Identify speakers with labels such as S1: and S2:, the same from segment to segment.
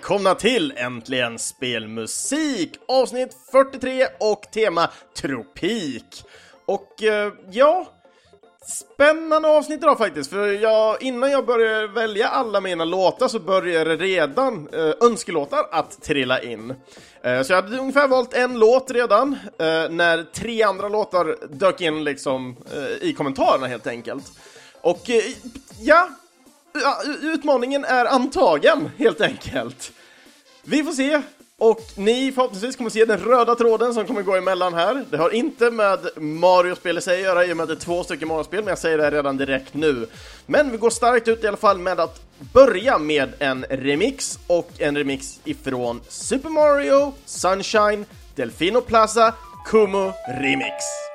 S1: välkomna till Äntligen Spelmusik! Avsnitt 43 och tema Tropik. Och eh, ja, spännande avsnitt idag faktiskt, för jag, innan jag började välja alla mina låtar så började redan eh, önskelåtar att trilla in. Eh, så jag hade ungefär valt en låt redan, eh, när tre andra låtar dök in liksom eh, i kommentarerna helt enkelt. Och eh, Ja, utmaningen är antagen, helt enkelt. Vi får se. Och ni förhoppningsvis kommer se den röda tråden som kommer gå emellan här. Det har inte med Mario-spel i sig att göra i och med att det är två stycken Mario-spel, men jag säger det redan direkt nu. Men vi går starkt ut i alla fall med att börja med en remix och en remix ifrån Super Mario Sunshine Delfino Plaza Kumu Remix.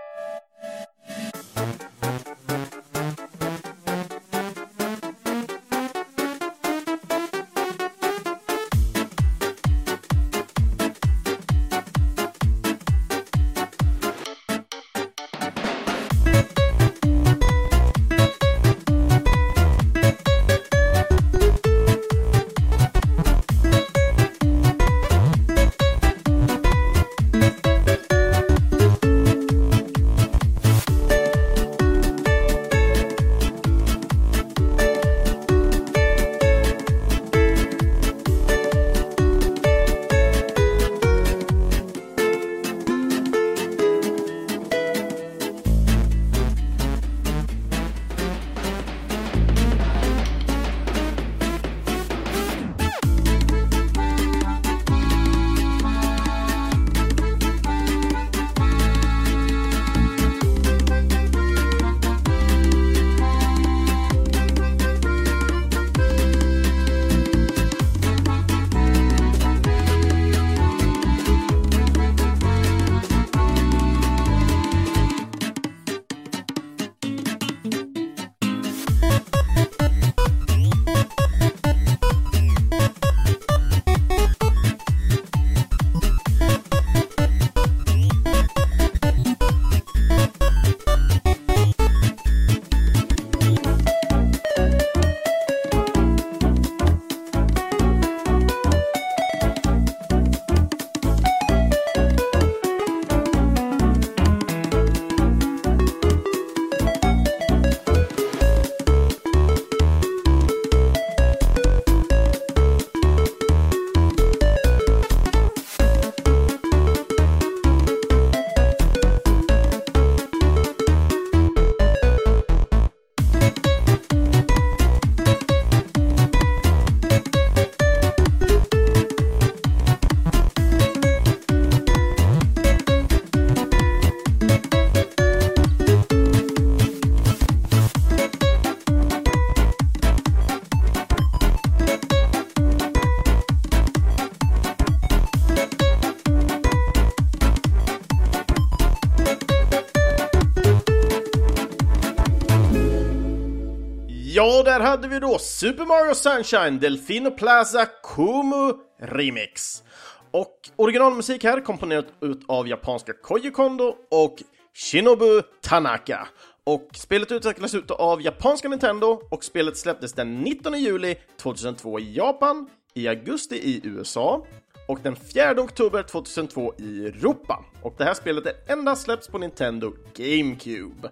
S1: Ja, där hade vi då Super Mario Sunshine Delfino Plaza Kumu Remix. Och originalmusik här komponerat ut av japanska Koji Kondo och Shinobu Tanaka. Och spelet utvecklades ut av japanska Nintendo och spelet släpptes den 19 juli 2002 i Japan, i augusti i USA och den 4 oktober 2002 i Europa. Och det här spelet är endast släppts på Nintendo GameCube.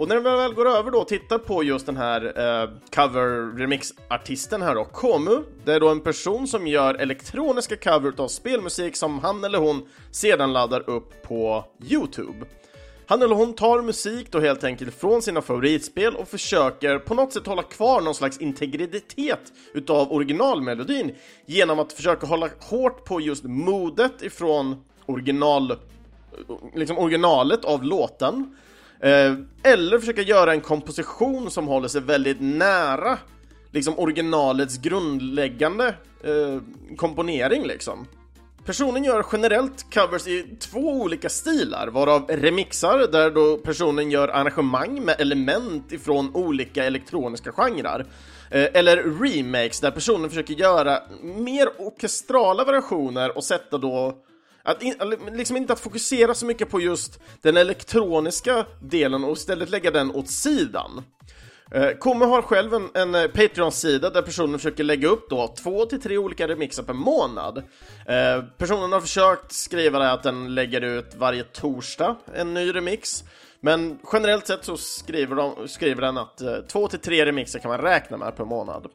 S1: Och när vi väl går över då och tittar på just den här eh, cover remix-artisten här då, Komu, det är då en person som gör elektroniska cover av spelmusik som han eller hon sedan laddar upp på Youtube. Han eller hon tar musik då helt enkelt från sina favoritspel och försöker på något sätt hålla kvar någon slags integritet utav originalmelodin genom att försöka hålla hårt på just modet ifrån original, eh, liksom originalet av låten Eh, eller försöka göra en komposition som håller sig väldigt nära liksom originalets grundläggande eh, komponering liksom. Personen gör generellt covers i två olika stilar, varav remixar, där då personen gör arrangemang med element ifrån olika elektroniska genrer. Eh, eller remakes, där personen försöker göra mer orkestrala versioner och sätta då att in, liksom inte att fokusera så mycket på just den elektroniska delen och istället lägga den åt sidan. Eh, Komme har själv en, en eh, Patreon-sida där personen försöker lägga upp då två till tre olika remixar per månad. Eh, personen har försökt skriva det att den lägger ut varje torsdag en ny remix, men generellt sett så skriver, de, skriver den att eh, två till tre remixer kan man räkna med per månad.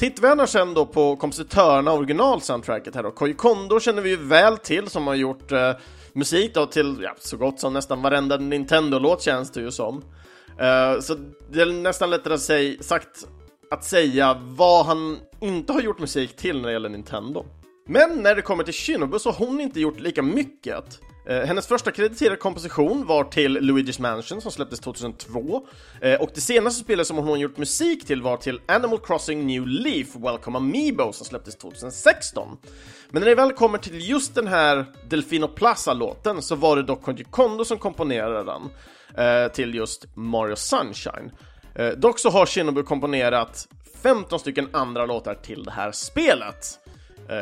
S1: Tittvänner sen då på kompositörerna av originalsoundtracket här då. Koji Kondo känner vi ju väl till som har gjort eh, musik då till ja, så gott som nästan varenda Nintendo-låt känns det ju som. Eh, så det är nästan lättare att säga, sagt att säga vad han inte har gjort musik till när det gäller Nintendo. Men när det kommer till Shinobu så har hon inte gjort lika mycket. Eh, hennes första krediterade komposition var till Luigi's Mansion som släpptes 2002 eh, och det senaste spelet som hon gjort musik till var till Animal Crossing New Leaf Welcome Amiibo som släpptes 2016. Men när det väl kommer till just den här Delfino Plaza-låten så var det dock Koji Kondo som komponerade den eh, till just Mario Sunshine. Dock så har Shinobu komponerat 15 stycken andra låtar till det här spelet.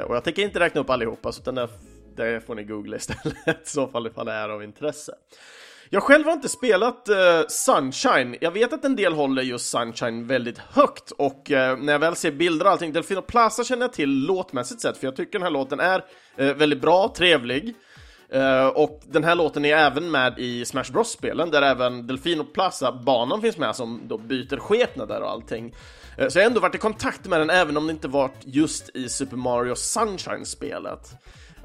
S1: Och jag tänker inte räkna upp allihopa, utan det det får ni googla istället, i så fall ifall det är av intresse. Jag själv har inte spelat uh, Sunshine. Jag vet att en del håller just Sunshine väldigt högt och uh, när jag väl ser bilder och allting, Delfino Plaza känner jag till låtmässigt sett, för jag tycker den här låten är uh, väldigt bra, trevlig. och den här låten är även med i Smash Bros-spelen, där även Delfino Plaza-banan finns med som då byter skepnader och allting. Så jag har ändå varit i kontakt med den även om det inte varit just i Super Mario Sunshine-spelet.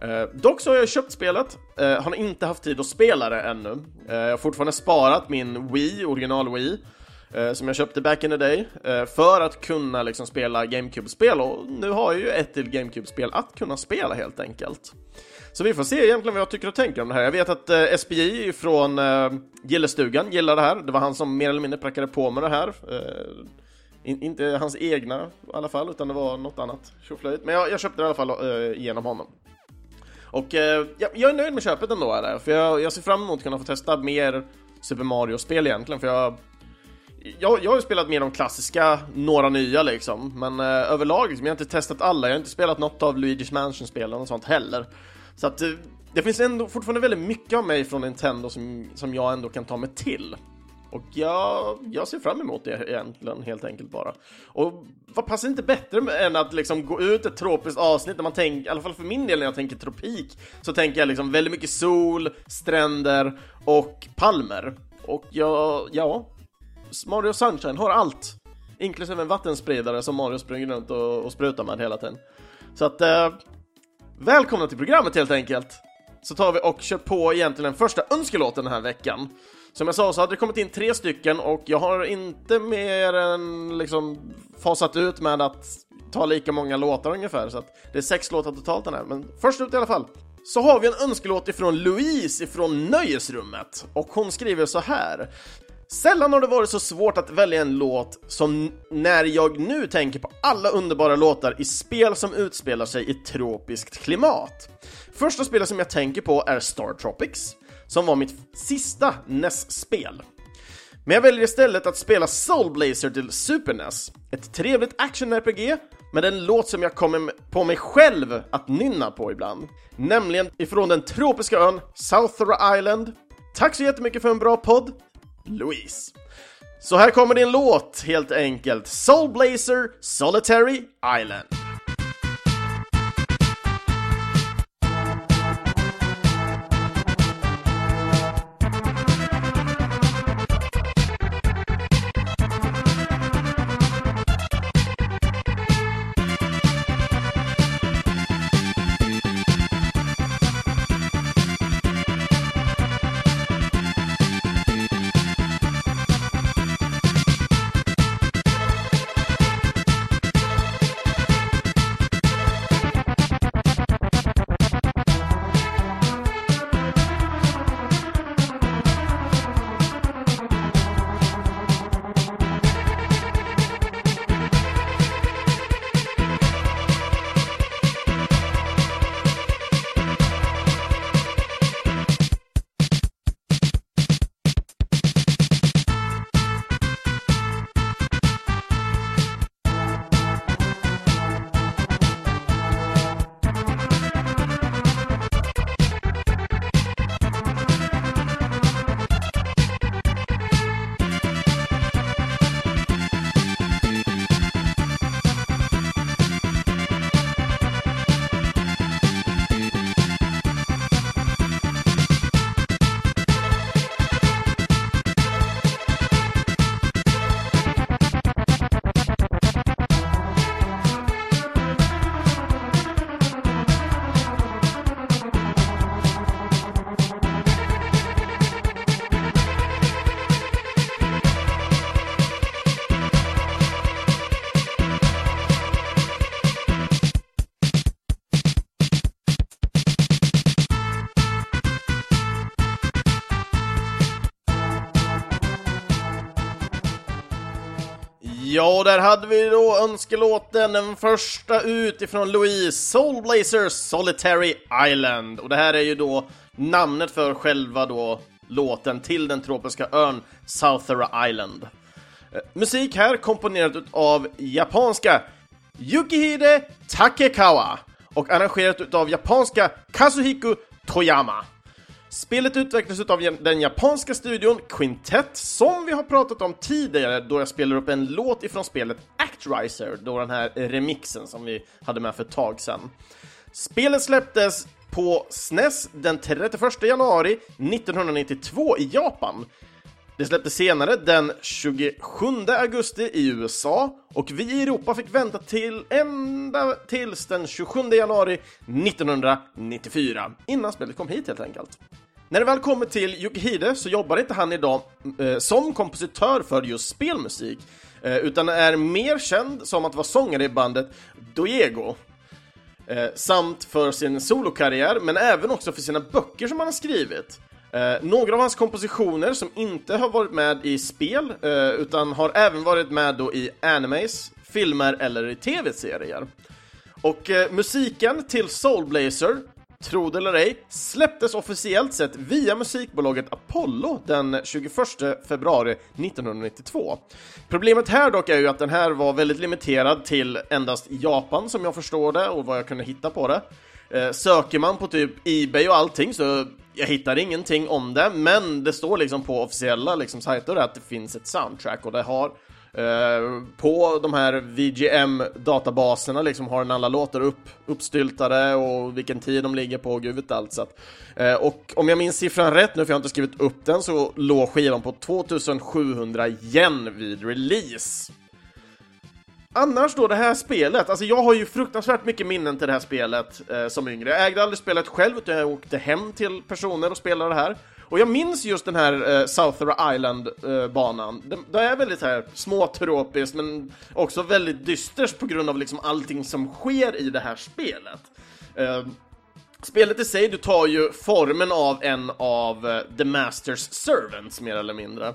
S1: Eh, dock så har jag köpt spelet, eh, har inte haft tid att spela det ännu. Eh, jag har fortfarande sparat min Wii, original Wii, eh, som jag köpte back in the day, eh, för att kunna liksom spela GameCube-spel och nu har jag ju ett till GameCube-spel att kunna spela helt enkelt. Så vi får se egentligen vad jag tycker och tänker om det här. Jag vet att eh, SPJ från eh, Gillestugan gillar det här. Det var han som mer eller mindre prackade på med det här. Eh, in, inte hans egna i alla fall, utan det var något annat tjoflöjt. Men jag, jag köpte det i alla fall eh, genom honom. Och eh, jag är nöjd med köpet ändå, är för jag, jag ser fram emot att kunna få testa mer Super Mario-spel egentligen, för jag, jag, jag har ju spelat mer de klassiska, några nya liksom, men eh, överlag, liksom, jag har inte testat alla, jag har inte spelat något av Luigi's Mansion-spelen och sånt heller. Så att eh, det finns ändå fortfarande väldigt mycket av mig från Nintendo som, som jag ändå kan ta mig till. Och jag, jag ser fram emot det egentligen, helt enkelt bara. Och vad passar inte bättre än att liksom gå ut ett tropiskt avsnitt när man tänker, i alla fall för min del när jag tänker tropik, så tänker jag liksom väldigt mycket sol, stränder och palmer. Och jag, ja, Mario Sunshine har allt. Inklusive en vattenspridare som Mario springer runt och, och sprutar med hela tiden. Så att, eh, välkomna till programmet helt enkelt! Så tar vi och kör på egentligen den första önskelåten den här veckan. Som jag sa så hade det kommit in tre stycken och jag har inte mer än liksom fasat ut med att ta lika många låtar ungefär, så att det är sex låtar totalt den här. Men först ut i alla fall. Så har vi en önskelåt ifrån Louise ifrån Nöjesrummet och hon skriver så här. Sällan har det varit så svårt att välja en låt som när jag nu tänker på alla underbara låtar i spel som utspelar sig i tropiskt klimat. Första spelet som jag tänker på är Star Tropics som var mitt sista NES-spel. Men jag väljer istället att spela Soul Blazer till Super NES, ett trevligt action-RPG med en låt som jag kommer på mig själv att nynna på ibland. Nämligen ifrån den tropiska ön Southra Island. Tack så jättemycket för en bra podd, Louise. Så här kommer din låt helt enkelt, Soul Blazer Solitary Island. Och där hade vi då önskelåten, den första ut ifrån Louise, Soulblazer Solitary Island. Och det här är ju då namnet för själva då låten till den tropiska ön Southera Island. Eh, musik här komponerat av japanska Yukihide Takekawa och arrangerat av japanska Kazuhiku Toyama. Spelet utvecklas av den japanska studion Quintet, som vi har pratat om tidigare då jag spelar upp en låt ifrån spelet Actriser, då den här remixen som vi hade med för ett tag sedan. Spelet släpptes på SNES den 31 januari 1992 i Japan. Det släpptes senare den 27 augusti i USA och vi i Europa fick vänta till ända tills den 27 januari 1994 innan spelet kom hit helt enkelt. När det väl kommer till Yukihide så jobbar inte han idag eh, som kompositör för just spelmusik, eh, utan är mer känd som att vara sångare i bandet Diego Eh, samt för sin solokarriär, men även också för sina böcker som han har skrivit. Eh, några av hans kompositioner som inte har varit med i spel, eh, utan har även varit med då i animes, filmer eller i tv-serier. Och eh, musiken till Soulblazer tro det eller ej, släpptes officiellt sett via musikbolaget Apollo den 21 februari 1992. Problemet här dock är ju att den här var väldigt limiterad till endast Japan som jag förstår det och vad jag kunde hitta på det. Eh, söker man på typ Ebay och allting så jag hittar ingenting om det, men det står liksom på officiella liksom, sajter att det finns ett soundtrack och det har Eh, på de här VGM-databaserna liksom har den alla låtar upp, uppstyltade och vilken tid de ligger på och gud vet allt. Så att, eh, och om jag minns siffran rätt nu, för jag har inte skrivit upp den, så låg skivan på 2700 yen vid release. Annars då, det här spelet, alltså jag har ju fruktansvärt mycket minnen till det här spelet eh, som yngre. Jag ägde aldrig spelet själv, utan jag åkte hem till personer och spelade det här. Och jag minns just den här eh, Southera Island-banan. Eh, det, är väldigt här småtropiskt, men också väldigt dystert på grund av liksom allting som sker i det här spelet. Eh, spelet i sig, du tar ju formen av en av eh, The Masters Servants, mer eller mindre.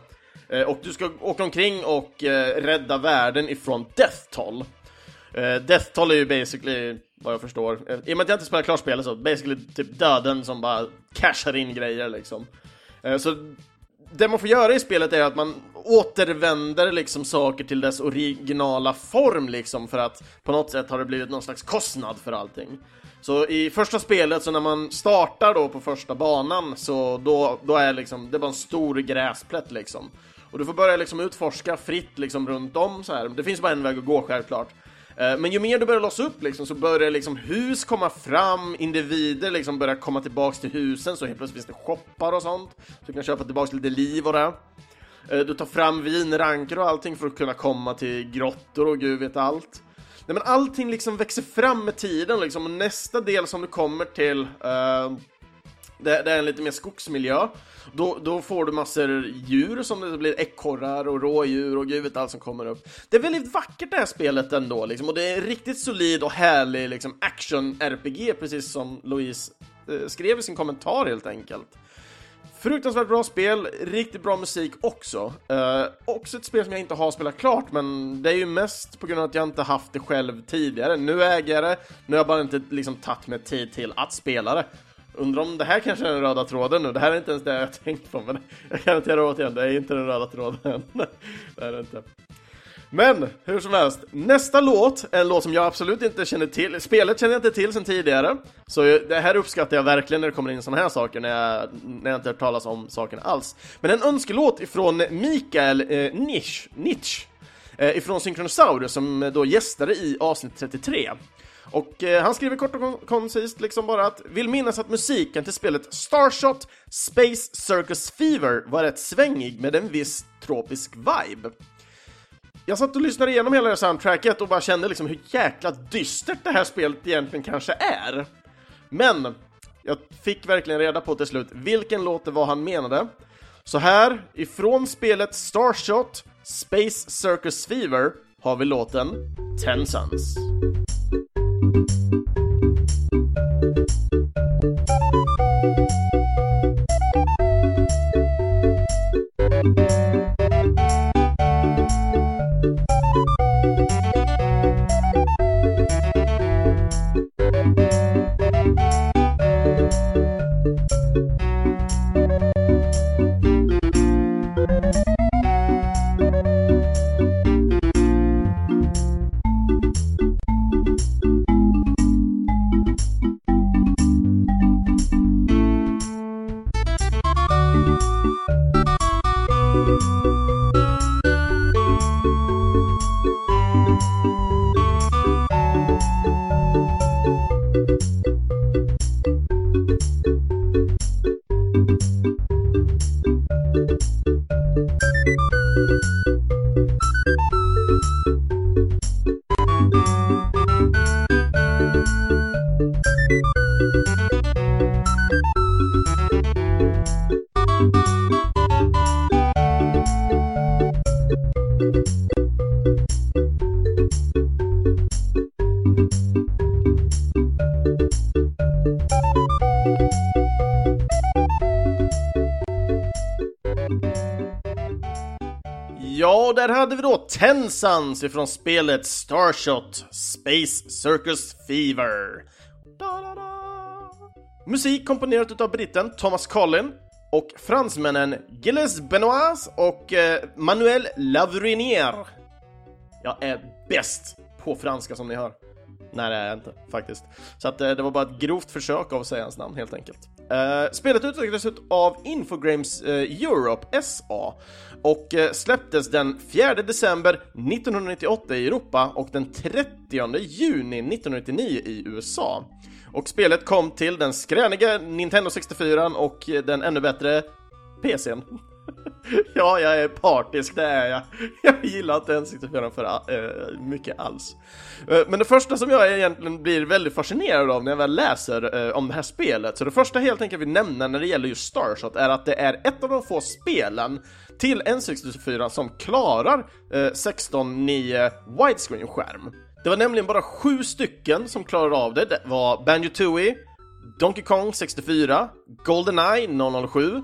S1: Eh, och du ska åka omkring och eh, rädda världen ifrån Death Toll. Eh, death Toll är ju basically vad jag förstår. I och med att jag inte spelar klart spelet så basically typ döden som bara cashar in grejer liksom. Eh, så det man får göra i spelet är att man återvänder liksom saker till dess originala form liksom för att på något sätt har det blivit någon slags kostnad för allting. Så i första spelet, så när man startar då på första banan så då, då är liksom, det är bara en stor gräsplätt liksom. Och du får börja liksom utforska fritt liksom runt om så här. Det finns bara en väg att gå självklart. Eh, men ju mer du börjar låsa upp liksom, så börjar liksom hus komma fram, individer liksom börjar komma tillbaks till husen, så helt plötsligt finns det shoppar och sånt. Så du kan köpa tillbaks lite liv och det. Eh, du tar fram vinranker och allting för att kunna komma till grottor och gud vet allt. Nej men allting liksom växer fram med tiden liksom, och nästa del som du kommer till uh, det, det, är en lite mer skogsmiljö. Då, då får du massor djur som det blir ekorrar och rådjur och gud vet allt som kommer upp. Det är väldigt vackert det här spelet ändå liksom, och det är riktigt solid och härlig liksom action-RPG precis som Louise eh, skrev i sin kommentar helt enkelt. Fruktansvärt bra spel, riktigt bra musik också. Eh, också ett spel som jag inte har spelat klart, men det är ju mest på grund av att jag inte haft det själv tidigare. Nu äger jag det, nu har jag bara inte liksom tagit mig tid till att spela det. Undrar om det här kanske är den röda tråden nu. Det här är inte ens det jag tänkt på, men jag kan inte göra åt. Det är inte den röda tråden. det är det inte. Men hur som helst, nästa låt är en låt som jag absolut inte känner till. Spelet känner jag inte till sedan tidigare, så det här uppskattar jag verkligen när det kommer in sådana här saker, när jag, när jag inte hört talas om saken alls. Men en önskelåt ifrån Mikael eh, Nisch, Nitsch, eh, ifrån Synchronosaurus som då gästade i avsnitt 33. Och eh, han skriver kort och koncist liksom bara att vill minnas att musiken till spelet Starshot Space Circus Fever var rätt svängig med en viss tropisk vibe. Jag satt och lyssnade igenom hela det soundtracket och bara kände liksom hur jäkla dystert det här spelet egentligen kanske är. Men jag fick verkligen reda på till slut vilken låt det var han menade. Så här, ifrån spelet Starshot Space Circus Fever har vi låten Ten Suns. Ja, Tensans ifrån spelet Starshot Space Circus Fever. Da, da, da. Musik komponerat utav britten Thomas Collin och fransmännen Gilles Benoit och eh, Manuel Lavrinier. Jag är bäst på franska som ni hör. Nej, det är jag inte faktiskt. Så att, eh, det var bara ett grovt försök av att säga hans namn helt enkelt. Uh, spelet utvecklades av Infogrames uh, eh, Europe SA och eh, släpptes den 4 december 1998 i Europa och den 30 juni 1999 i USA. Och spelet kom till den skräniga Nintendo 64 och eh, den ännu bättre PCn. ja, jag är partisk, det är jag. Jag gillar inte N64 för äh, mycket alls. Äh, men det första som jag egentligen blir väldigt fascinerad av när jag väl läser äh, om det här spelet, så det första helt enkelt vi nämner när det gäller just Starshot är att det är ett av de få spelen till N64 som klarar eh, 16.9 widescreen-skärm. Det var nämligen bara sju stycken som klarade av det. Det var Banjo-Tooie, Donkey Kong 64, Goldeneye 007,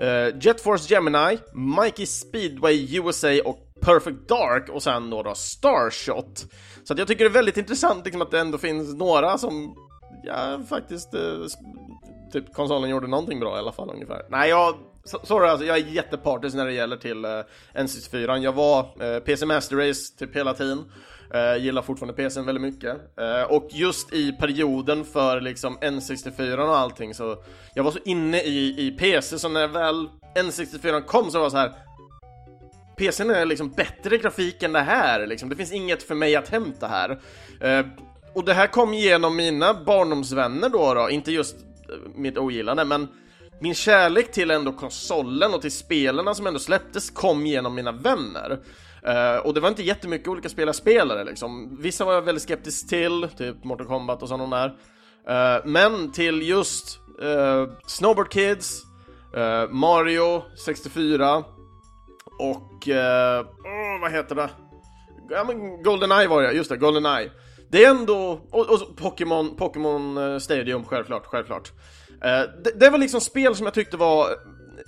S1: eh, Jet Force Gemini, Mikey Speedway USA och Perfect Dark och sen då, då Starshot. Så att jag tycker det är väldigt intressant liksom, att det ändå finns några som, ja faktiskt, eh, typ konsolen gjorde någonting bra i alla fall ungefär. Nej, jag, sorry alltså, jag är jättepartisk när det gäller till uh, N64. Jag var eh, uh, PC Master Race typ hela tiden. Uh, gillar fortfarande PCn väldigt mycket. Uh, och just i perioden för liksom N64 och allting så jag var så inne i, i PC så när väl N64 kom så var jag så här PCn är liksom bättre grafik än det här liksom. Det finns inget för mig att hämta här. Uh, och det här kom genom mina barndomsvänner då, då. inte just mitt ogillande men min kärlek till ändå konsolen och till spelarna som ändå släpptes kom genom mina vänner. Uh, och det var inte jättemycket olika spel jag spelade liksom. Vissa var jag väldigt skeptisk till, typ Mortal Kombat och sådana där. Uh, men till just uh, Snowboard Kids, Mario 64 och... Oh, vad heter det? Ja men Goldeneye var det, just det, Goldeneye. Det är ändå... Och, och Pokémon, Pokémon eh, Stadium, självklart, självklart. Eh, det, det var liksom spel som jag tyckte var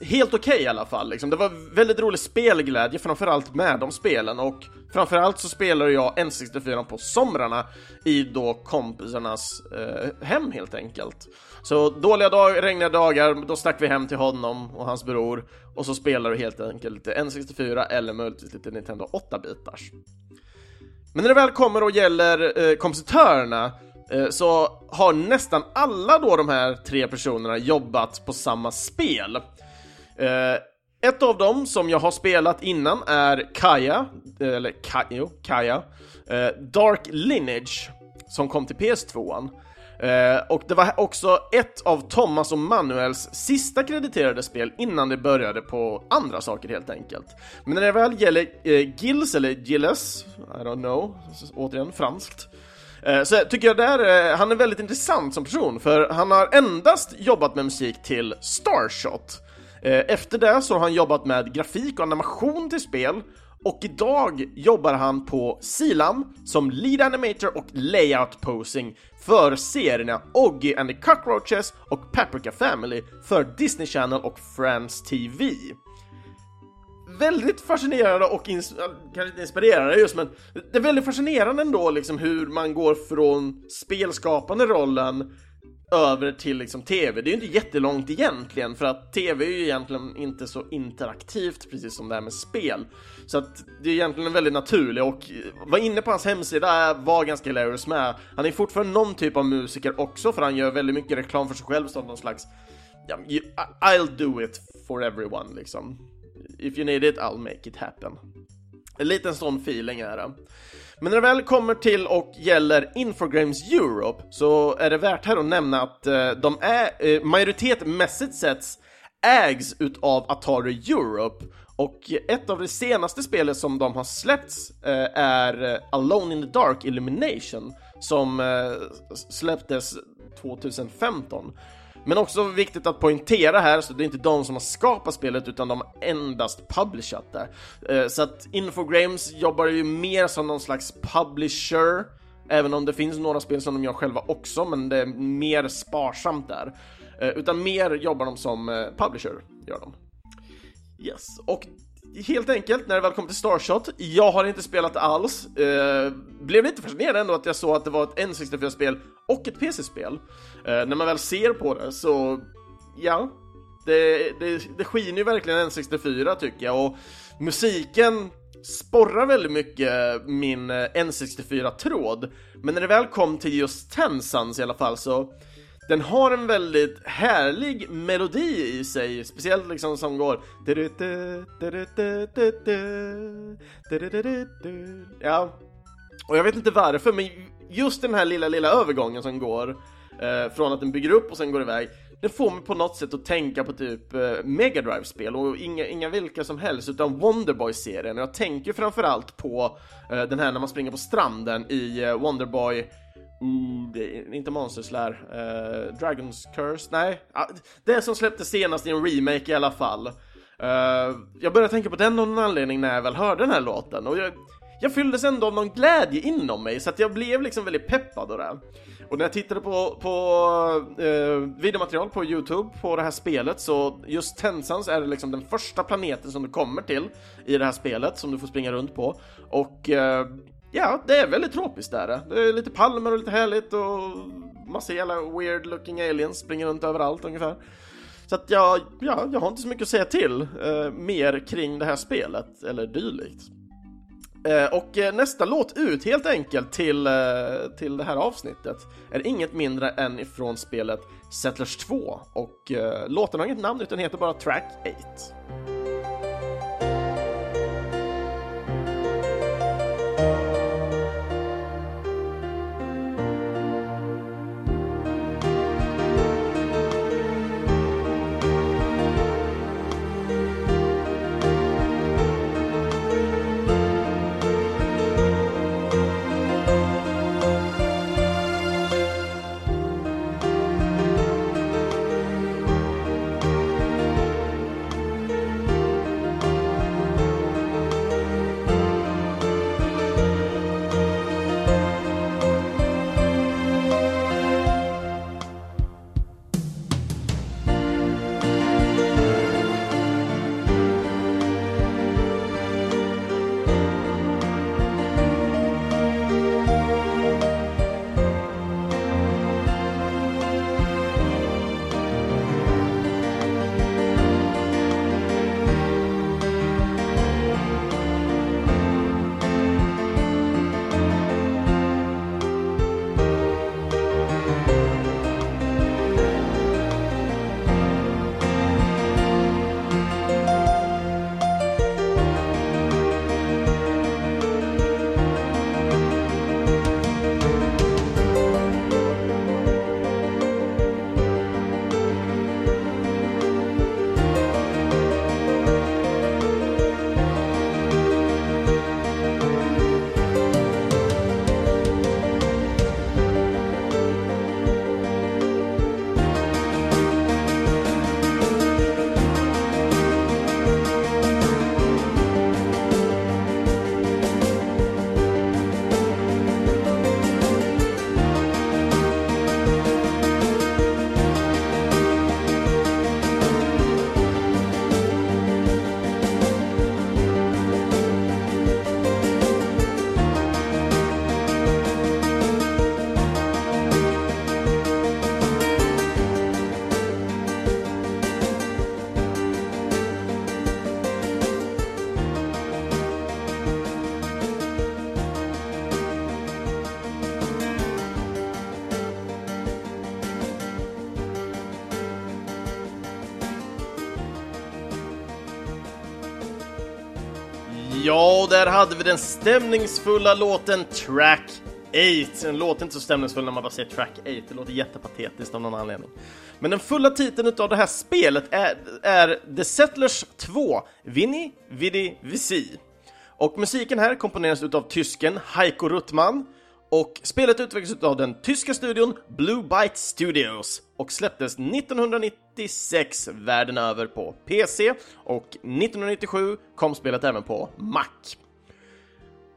S1: helt okej okay, i alla fall. Liksom. Det var väldigt rolig spelglädje framförallt med de spelen och framförallt så spelade jag N64 på somrarna i då kompisarnas eh, hem helt enkelt. Så dåliga dag, regniga dagar, då stack vi hem till honom och hans bror och så spelade vi helt enkelt N64 eller möjligtvis lite Nintendo 8-bitars. Men när det väl kommer och gäller eh, kompositörerna eh, så har nästan alla då de här tre personerna jobbat på samma spel. Eh, ett av dem som jag har spelat innan är Kaja, eh, eller Kayo, Kaja eh, Dark Lineage, som kom till PS2. Eh, och det var också ett av Thomas och Manuels sista krediterade spel innan det började på andra saker helt enkelt. Men när det väl gäller eh, Gills, eller Gilles, I don't know, återigen franskt, så så tycker jag där, eh, han är väldigt intressant som person, för han har endast jobbat med musik till Starshot. Eh, efter det så har han jobbat med grafik och animation till spel och idag jobbar han på Silam som lead animator och layout posing för serierna Oggy and the Cockroaches och Paprika Family för Disney Channel och Friends TV. Väldigt fascinerande och ins kanske inte inspirerande just men det är väldigt fascinerande ändå liksom hur man går från spelskapande rollen över till liksom tv. Det är ju inte jättelångt egentligen för att tv är ju egentligen inte så interaktivt precis som det här med spel. Så att det är egentligen väldigt naturligt och var inne på hans hemsida var ganska hilarious med. Han är fortfarande någon typ av musiker också för han gör väldigt mycket reklam för sig själv som någon slags ja, I'll do it for everyone liksom. If you need it, I'll make it happen. En liten sån feeling är det. Men när det väl kommer till och gäller Infogrames Europe så är det värt här att nämna att eh, de är eh, sett ägs utav Atari Europe och ett av de senaste spelen som de har släppts eh, är eh, Alone in the Dark Illumination som släpptes 2015. Men också viktigt att poängtera här, så det är inte de som har skapat spelet utan de har endast publishat det. Eh, så att Infogrames jobbar ju mer som någon slags publisher, även om det finns några spel som de gör själva också, men det är mer sparsamt där. Eh, utan mer jobbar de som eh, publisher, gör de. Yes, och helt enkelt, när det väl kom till Starshot, jag har inte spelat alls. Eh, blev lite fascinerad ändå att jag såg att det var ett N64-spel och ett PC-spel. Eh, när man väl ser på det så, ja, det, det, det skiner ju verkligen N64 tycker jag och musiken sporrar väldigt mycket min eh, N64-tråd. Men när det väl kom till just Tensans i alla fall så den har en väldigt härlig melodi i sig, speciellt liksom som går Ja, och jag vet inte varför, men just den här lilla, lilla övergången som går eh, från att den bygger upp och sen går iväg, den får mig på något sätt att tänka på typ eh, Mega Drive-spel och inga, inga vilka som helst utan Wonderboy-serien. Jag tänker framförallt på eh, den här när man springer på stranden i eh, Wonderboy Mm, det är inte Monsterslär. Uh, eh, Dragon's Curse? Nej, ah, det som släpptes senast i en remake i alla fall. Uh, jag började tänka på den av någon anledning när jag väl hörde den här låten och jag, jag fylldes ändå av någon glädje inom mig så att jag blev liksom väldigt peppad av det. Och när jag tittade på, på uh, videomaterial på Youtube på det här spelet så just Tensans är det liksom den första planeten som du kommer till i det här spelet som du får springa runt på och Ja, det är väldigt tropiskt där. Det är lite palmer och lite härligt och massa jävla weird looking aliens springer runt överallt ungefär. Så att jag, ja, jag har inte så mycket att säga till eh, mer kring det här spelet eller dylikt. Eh, och eh, nästa låt ut helt enkelt till, eh, till det här avsnittet är inget mindre än ifrån spelet Settlers 2 och eh, låten har inget namn utan heter bara Track 8. Ja, och där hade vi den stämningsfulla låten Track 8. Den låter inte så stämningsfull när man bara säger Track 8, det låter jättepatetiskt av någon anledning. Men den fulla titeln av det här spelet är, är The Settlers 2, Vinny Vidi Vici. Och musiken här komponeras utav tysken Heiko Ruttmann, och spelet utvecklas av den tyska studion Blue Byte Studios och släpptes 1996 världen över på PC och 1997 kom spelet även på Mac.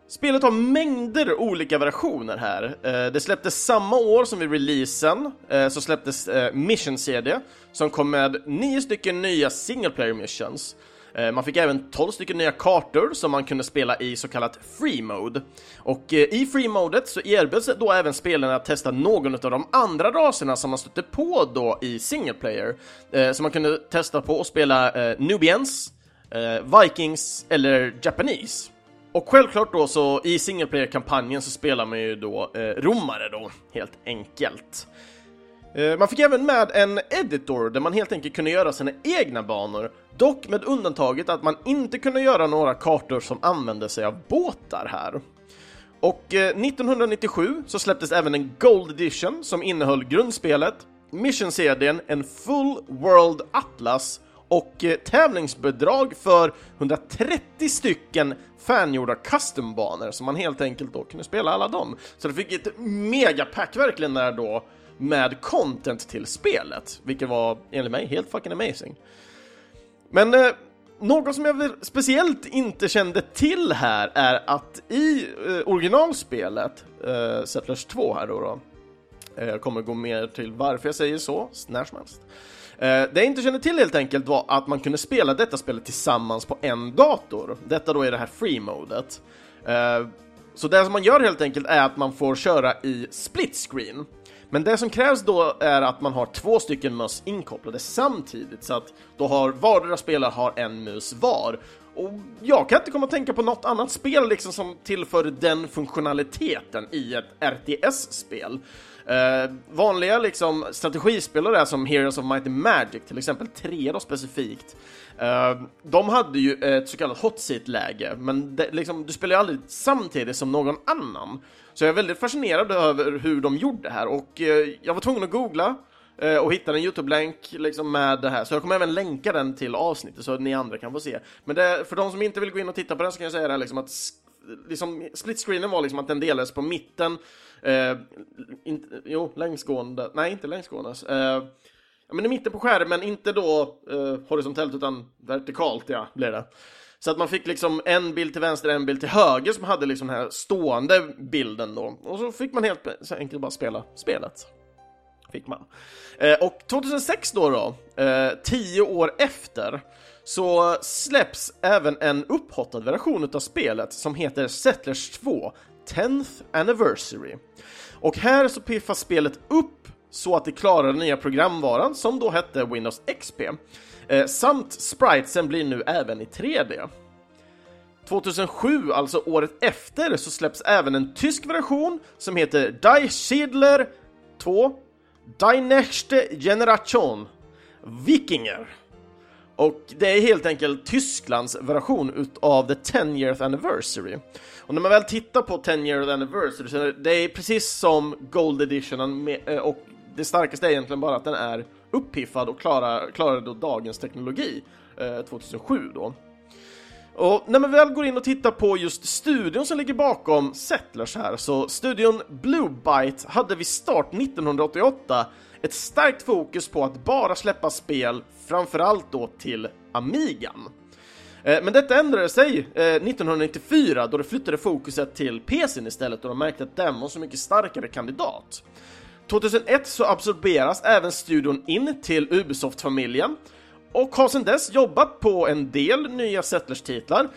S1: Spelet har mängder olika versioner här. Eh, det släpptes samma år som vid releasen, eh, så släpptes eh, Mission-CD som kom med nio stycken nya single player missions. Eh, man fick även 12 stycken nya kartor som man kunde spela i så kallat free mode. Och eh, i free modet så erbjöds då även spelarna att testa någon av de andra raserna som man stötte på då i single player. Eh, så man kunde testa på att spela Nubians, Vikings eller Japanese. Och självklart då så i single player-kampanjen så spelar man ju då romare då, helt enkelt. Eh, man fick även med en editor där man helt enkelt kunde göra sina egna banor Dock med undantaget att man inte kunde göra några kartor som använde sig av båtar här. Och eh, 1997 så släpptes även en Gold Edition som innehöll grundspelet, Mission-CDn, en Full World Atlas och eh, tävlingsbidrag för 130 stycken fangjorda custom-banor som man helt enkelt då kunde spela alla dem. Så det fick ett megapack verkligen där då med content till spelet, vilket var enligt mig helt fucking amazing. Men eh, något som jag speciellt inte kände till här är att i eh, originalspelet, eh, Settlers 2 här då, då eh, jag kommer gå mer till varför jag säger så, när som helst. Eh, det jag inte kände till helt enkelt var att man kunde spela detta spelet tillsammans på en dator. Detta då är det här free-modet. Eh, så det som man gör helt enkelt är att man får köra i split screen. Men det som krävs då är att man har två stycken möss inkopplade samtidigt så att då har vardera spelare har en mus var. Och jag kan inte komma att tänka på något annat spel liksom som tillför den funktionaliteten i ett RTS-spel. Eh, vanliga liksom strategispelare som Heroes of Might and Magic, till exempel 3 då specifikt, eh, de hade ju ett så kallat hot seat-läge, men det, liksom, du spelar ju aldrig samtidigt som någon annan. Så jag är väldigt fascinerad över hur de gjorde det här och eh, jag var tvungen att googla eh, och hitta en Youtube-länk liksom med det här, så jag kommer även länka den till avsnittet så att ni andra kan få se. Men det, för de som inte vill gå in och titta på den så kan jag säga det här, liksom att liksom, split-screenen var liksom att den delades på mitten Eh, in, jo, längsgående. Nej, inte längsgående. Eh, men i mitten på skärmen, inte då eh, horisontellt utan vertikalt, ja, blir det. Så att man fick liksom en bild till vänster, en bild till höger som hade liksom den här stående bilden då. Och så fick man helt enkelt bara spela spelet. Fick man. Eh, och 2006 då, då eh, tio år efter, så släpps även en upphottad version av spelet som heter Settlers 2 10th Anniversary. Och här så piffas spelet upp så att det klarar den nya programvaran som då hette Windows XP. Eh, samt spritesen blir nu även i 3D. 2007, alltså året efter, så släpps även en tysk version som heter Die Schidler 2 Die Nächste Generation Vikinger. Och det är helt enkelt Tysklands version utav the 10 year anniversary. Och när man väl tittar på 10 year anniversary så är det precis som Gold Edition eh, och det starkaste är egentligen bara att den är uppiffad och klarar, klarar då dagens teknologi eh, 2007 då. Och när man väl går in och tittar på just studion som ligger bakom Settlers här, så studion Blue Byte hade vid start 1988 ett starkt fokus på att bara släppa spel, framförallt då till Amigan. Eh, men detta ändrade sig eh, 1994 då det flyttade fokuset till PCn istället och de märkte att den var så mycket starkare kandidat. 2001 så absorberas även studion in till Ubisoft-familjen och har sedan dess jobbat på en del nya Settlers-titlar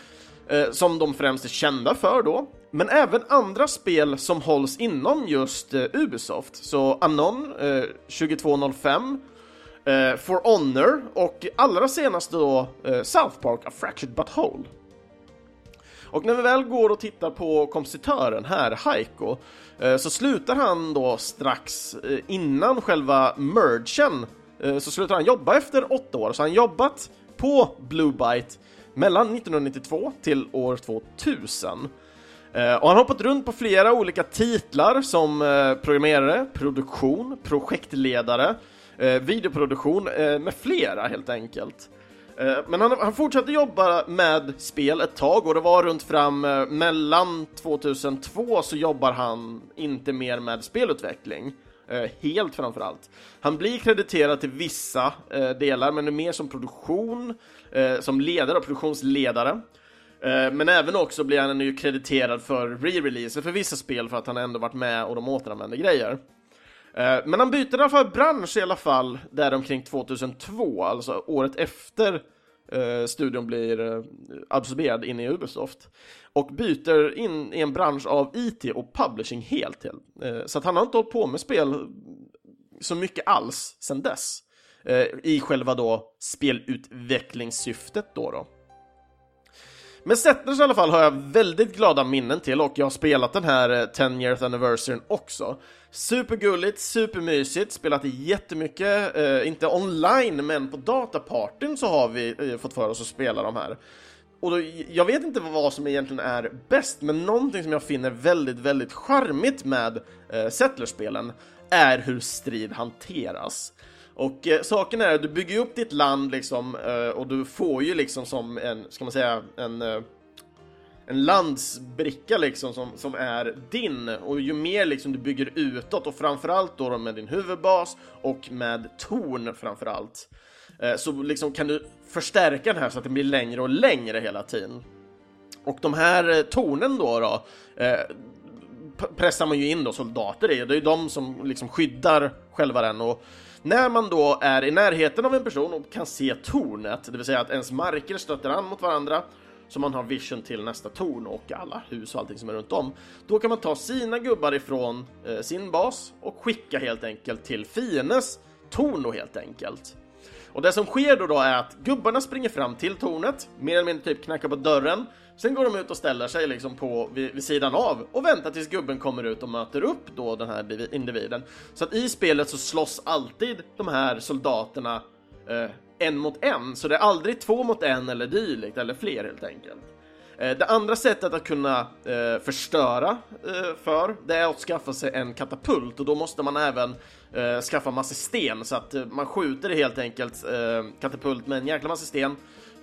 S1: eh, som de främst är kända för då, men även andra spel som hålls inom just eh, Ubisoft. Så Anon eh, 2205, eh, For Honor och allra senast då eh, South Park A Fractured But Whole. Och när vi väl går och tittar på kompositören här, Heiko, Eh, så slutar han då strax eh, innan själva mergen eh, så slutar han jobba efter åtta år, så han jobbat på Blue Byte mellan 1992 till år 2000. Och han har hoppat runt på flera olika titlar som programmerare, produktion, projektledare, videoproduktion med flera helt enkelt. Eh, men han, han fortsatte jobba med spel ett tag och det var runt fram eh, mellan 2002 så jobbar han inte mer med spelutveckling. Eh, helt framförallt. Han blir krediterad till vissa delar men är mer som produktion, som ledare och produktionsledare. Men även också blir han nu krediterad för re-releaser för vissa spel för att han ändå varit med och de återanvänder grejer. Eh, men han byter i alla fall bransch i alla fall där omkring 2002, alltså året efter eh, studion blir eh, absorberad in i Ubisoft. Och byter in i en bransch av IT och publishing helt. Eh, så att han har inte hållit på med spel så mycket alls sedan dess. I själva då spelutvecklingssyftet då. då. Men Settlers i alla fall har jag väldigt glada minnen till och jag har spelat den här 10 eh, years anniversaryn också. Supergulligt, supermysigt, spelat jättemycket, eh, inte online men på datapartyn så har vi eh, fått för oss att spela de här. Och då, jag vet inte vad som egentligen är bäst, men någonting som jag finner väldigt, väldigt charmigt med eh, Settlers-spelen är hur strid hanteras. Och eh, saken är att du bygger upp ditt land liksom eh, och du får ju liksom som en, ska man säga, en eh, en landsbricka liksom som, som är din och ju mer liksom du bygger utåt och framförallt då med din huvudbas och med torn framförallt eh, så liksom kan du förstärka den här så att den blir längre och längre hela tiden. Och de här eh, tornen då, då eh, pressar man ju in då soldater i, det är ju de som liksom skyddar själva den och när man då är i närheten av en person och kan se tornet, det vill säga att ens marker stöter an mot varandra, så man har vision till nästa torn och alla hus och allting som är runt om. Då kan man ta sina gubbar ifrån eh, sin bas och skicka helt enkelt till fiendens torn då helt enkelt. Och det som sker då, då är att gubbarna springer fram till tornet, mer eller mindre typ knackar på dörren, sen går de ut och ställer sig liksom på vid, vid, sidan av och väntar tills gubben kommer ut och möter upp då den här individen. Så att i spelet så slåss alltid de här soldaterna eh, en mot en, så det är aldrig två mot en eller dylikt, eller fler helt enkelt. Eh, det andra sättet att kunna eh, förstöra eh, för, det är att skaffa sig en katapult. Och då måste man även eh, skaffa massa sten. Så att eh, man skjuter helt enkelt eh, katapult med en jäkla massa sten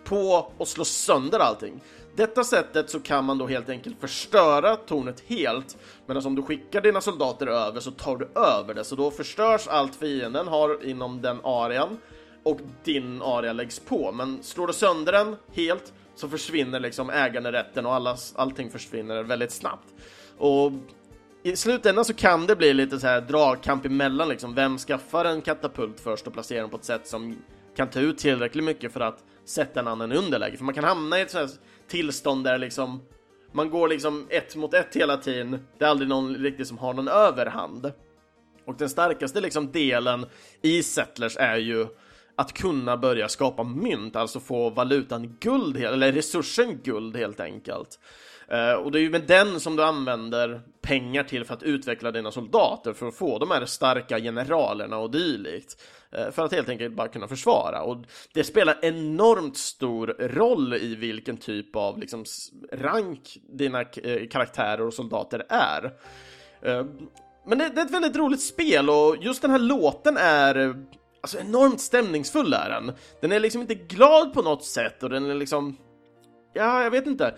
S1: på och slår sönder allting. Detta sättet så kan man då helt enkelt förstöra tornet helt, medan om du skickar dina soldater över så tar du över det, så då förstörs allt fienden har inom den arean och din area läggs på. Men slår du sönder den helt så försvinner liksom äganderätten och allas, allting försvinner väldigt snabbt. Och i slutändan så kan det bli lite så här dragkamp emellan liksom. Vem skaffar en katapult först och placerar den på ett sätt som kan ta ut tillräckligt mycket för att sätta en annan i underläge? För man kan hamna i ett sånt här tillstånd där liksom man går liksom ett mot ett hela tiden. Det är aldrig någon riktigt som har någon överhand. Och den starkaste liksom delen i Settlers är ju att kunna börja skapa mynt, alltså få valutan guld, eller resursen guld helt enkelt. Eh, och det är ju med den som du använder pengar till för att utveckla dina soldater för att få de här starka generalerna och dylikt. Eh, för att helt enkelt bara kunna försvara. Och det spelar enormt stor roll i vilken typ av liksom, rank dina eh, karaktärer och soldater är. men det, det är ett väldigt roligt spel och just den här låten är Alltså enormt stämningsfull är den. Den är liksom inte glad på något sätt och den är liksom... Ja, jag vet inte.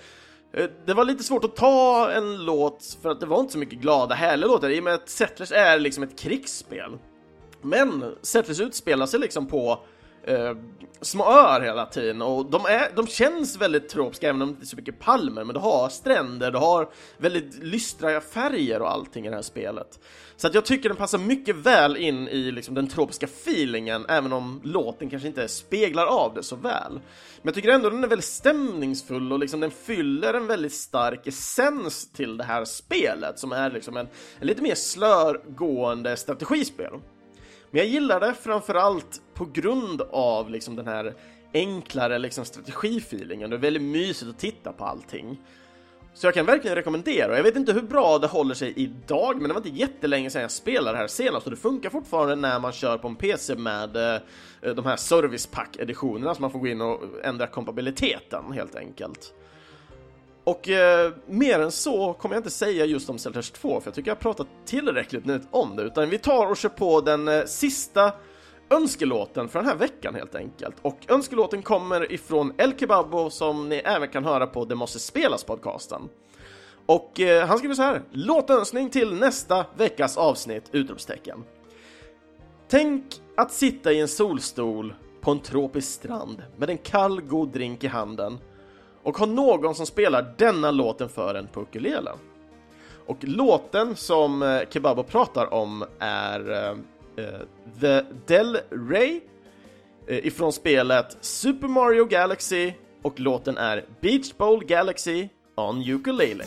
S1: Eh, det var lite svårt att ta en låt för att det var inte så mycket glada, härliga låtar i och med att Settlers är liksom ett krigsspel. Men Settlers utspelar sig liksom på eh, små öar hela tiden och de, är, de känns väldigt tropiska även om det inte är så mycket palmer, men du har stränder, du har väldigt lystra färger och allting i det här spelet. Så att jag tycker den passar mycket väl in i liksom den tropiska feelingen, även om låten kanske inte speglar av det så väl. Men jag tycker ändå den är väldigt stämningsfull och liksom den fyller en väldigt stark essens till det här spelet som är liksom en, en lite mer slörgående strategispel. Men jag gillar det framförallt på grund av liksom den här enklare liksom strategifeelingen. Det är väldigt mysigt att titta på allting. Så jag kan verkligen rekommendera. Jag vet inte hur bra det håller sig idag, men det var inte jättelänge sedan jag spelade det här senast och det funkar fortfarande när man kör på en PC med eh, de här service pack editionerna så man får gå in och ändra kompabiliteten helt enkelt. Och eh, mer än så kommer jag inte säga just om Celters 2, för jag tycker jag har pratat tillräckligt nu om det, utan vi tar och kör på den eh, sista önskelåten för den här veckan helt enkelt. Och önskelåten kommer ifrån El Kebabo som ni även kan höra på Det måste spelas podcasten. Och eh, han skriver så här, låtönskning till nästa veckas avsnitt! Utropstecken. Tänk att sitta i en solstol på en tropisk strand med en kall god drink i handen och ha någon som spelar denna låten för en på ukulelen. Och låten som eh, Kebabo pratar om är eh, eh The Del Rey eh, ifrån spelet Super Mario Galaxy och låten är Beach Bowl Galaxy on Ukulele.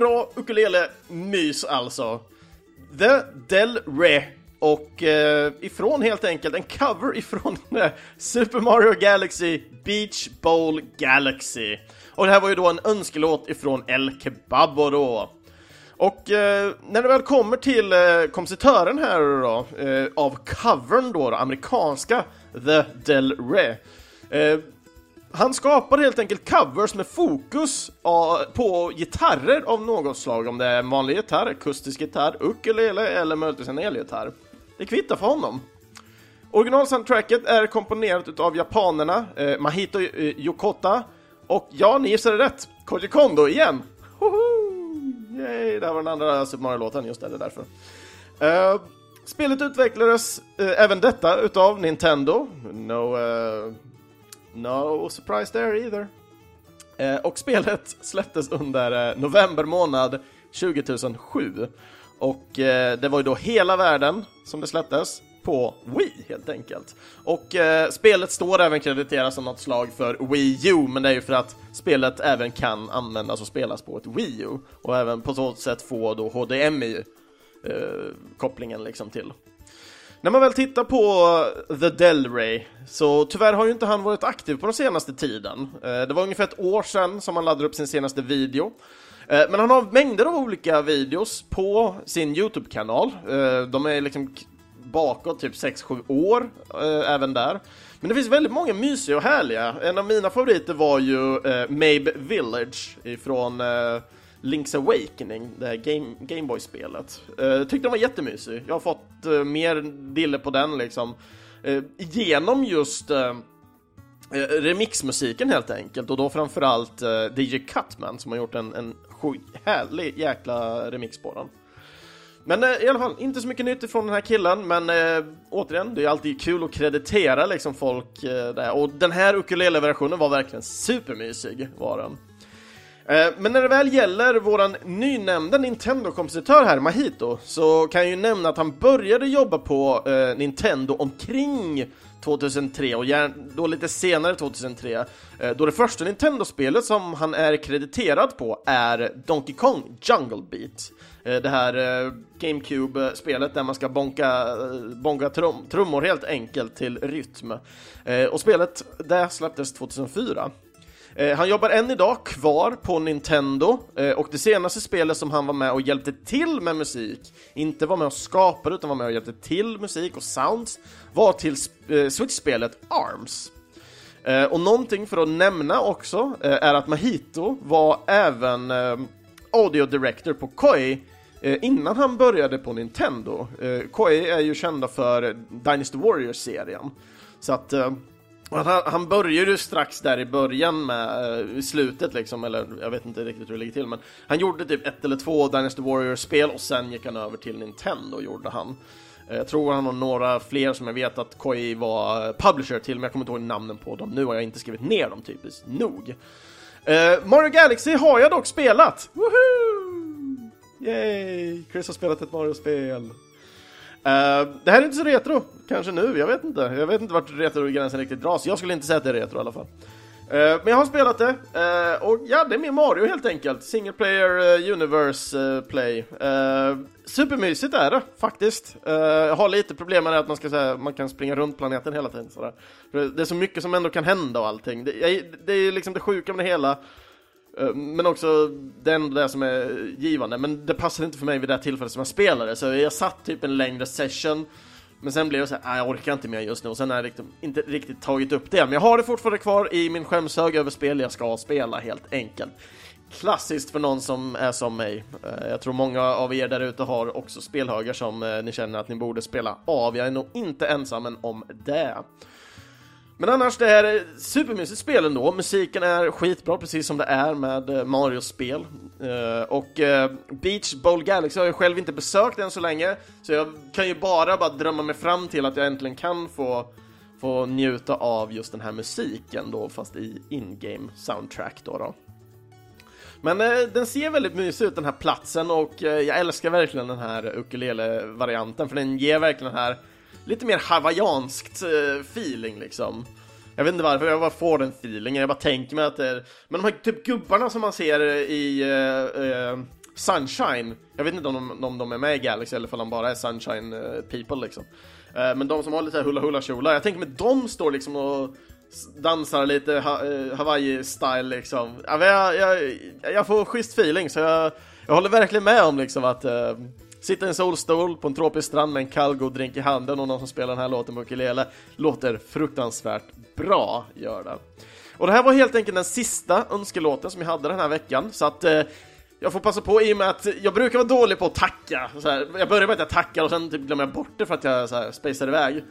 S1: Bra ukulele-mys alltså. The Del Re och eh, ifrån helt enkelt en cover ifrån eh, Super Mario Galaxy Beach Bowl Galaxy. Och det här var ju då en önskelåt ifrån El Kebabo då. Och eh, när det väl kommer till eh, kompositören här då, eh, av covern då, då, amerikanska The Del Re. Eh, han skapar helt enkelt covers med fokus på gitarrer av något slag, om det är en vanlig gitarr, akustisk gitarr, ukulele eller möjligtvis en elgitarr. Det kvittar för honom. Originalsoundtracket är komponerat utav japanerna eh, Mahito eh, Yokota och ja, ni gissade rätt, Koji Kondo igen! Hoho! Yay, det här var den andra Super Mario-låten, just det, det är därför. Uh, spelet utvecklades uh, även detta utav Nintendo. No, uh, No surprise there either. Eh, och spelet släpptes under eh, november månad 2007. Och eh, det var ju då hela världen som det släpptes på Wii helt enkelt. Och eh, spelet står även krediterat som något slag för Wii U, men det är ju för att spelet även kan användas och spelas på ett Wii U och även på så sätt få då HDMI eh, kopplingen liksom till när man väl tittar på eh, The Delray så tyvärr har ju inte han varit aktiv på den senaste tiden. Eh, det var ungefär ett år sedan som han laddade upp sin senaste video. Eh, men han har mängder av olika videos på sin YouTube-kanal. De är liksom bakåt typ 6-7 år, även där. Men det finns väldigt många mysiga och härliga. En av mina favoriter var ju Mabe Village ifrån Link's Awakening, det här Game, Gameboy-spelet. Uh, eh, tyckte den var jättemysig. Jag har fått uh, mer dille på den liksom. Uh, genom just remixmusiken helt enkelt och då framförallt uh, DJ Cutman som har gjort en, en härlig jäkla remix på den. Men eh, i alla fall, inte så mycket nytt ifrån den här killen, men eh, återigen, det är alltid kul att kreditera liksom folk eh, där. Och den här ukulele-versionen var verkligen supermysig, var den. Eh, men när det väl gäller våran nynämnda Nintendo-kompositör här, Mahito, så kan jag ju nämna att han började jobba på eh, Nintendo omkring 2003 och då lite senare 2003 eh, då det första Nintendo-spelet som han är krediterad på är Donkey Kong Jungle Beat. Eh, det här eh, GameCube-spelet där man ska bonka, bonka trum, trummor helt enkelt till rytm. Och spelet det släpptes 2004. Eh, han jobbar än idag kvar på Nintendo eh, och det senaste spelet som han var med och hjälpte till med musik, inte var med och skapade utan var med och hjälpte till musik och sounds, var till eh, Switch-spelet ARMS. Eh, och någonting för att nämna också eh, är att Mahito var även eh, audio director på Koi innan han började på Nintendo. Koi är ju kända för Dynasty Warriors-serien. Så att han, han började ju strax där i början med, uh, i slutet liksom, eller jag vet inte riktigt hur det ligger till, men han gjorde typ ett eller två Dynasty Warriors-spel och sen gick han över till Nintendo, gjorde han. Uh, jag tror han har några fler som jag vet att Koi var eh, publisher till, men jag kommer inte ihåg namnen på dem nu, har jag inte skrivit ner dem typiskt nog. Uh, Mario Galaxy har jag dock spelat! Woohoo! Yay! Chris har spelat ett Mario-spel. Uh, det här är inte så retro, kanske nu, jag vet inte. Jag vet inte vart retrogränsen riktigt dras. Jag skulle inte säga att det är retro i alla fall. Uh, men jag har spelat det, uh, och ja, det är mer Mario helt enkelt. Single player universe play. supermysigt är det faktiskt. jag har lite problem med det att man, ska, säga, man kan springa runt planeten hela tiden. Sådär. det är så mycket som ändå kan hända och allting. Det, det är liksom det sjuka med det hela Eh, men också den det som är givande, men det passade inte för mig vid det tillfället som jag spelade, så jag satt typ en längre session men sen blev det så här, jag orkar inte mer just nu och sen har jag liksom inte riktigt tagit upp det. Men jag har det fortfarande kvar i min skämshög över spel jag ska spela helt enkelt. Klassiskt för någon som är som mig. Eh, jag tror många av er där ute har också spelhögar som eh, ni känner att ni borde spela av. Jag är nog inte ensam om det. Men annars, det här är supermysigt spel ändå. Musiken är skitbra, precis som det är med eh, Marios Mario-spel. Eh, och eh, Beach Bowl Galaxy har jag själv inte besökt än så länge, så jag kan ju bara, bara drömma mig fram till att jag äntligen kan få, få njuta av just den här musiken då, fast i in-game soundtrack då. då. Men eh, den ser väldigt mysig ut den här platsen och jag älskar verkligen den här ukulele-varianten för den ger verkligen den här lite mer hawaiianskt eh, feeling liksom. Jag vet inte varför, jag bara får den feelingen, jag bara tänker mig att det är... Men de här typ gubbarna som man ser i uh, uh, Sunshine, jag vet inte om de, om de är med i Galaxy eller om de bara är Sunshine people liksom. men de som har lite hula hula kjolar, jag tänker mig de står liksom och dansar lite ha Hawaii-style liksom. Jag, jag, jag, får schysst feeling så jag, jag håller verkligen med om liksom att sitta i en solstol på en tropisk strand med en kall god drink i handen och någon som spelar den här låten på ukulele låter fruktansvärt bra, gör det. Och det här var helt enkelt den sista önskelåten som jag hade den här veckan, så att eh, jag får passa på i och med att jag brukar vara dålig på att tacka. Så här, jag börjar med att jag tackar och sen typ glömmer jag bort det för att jag så här, spacear iväg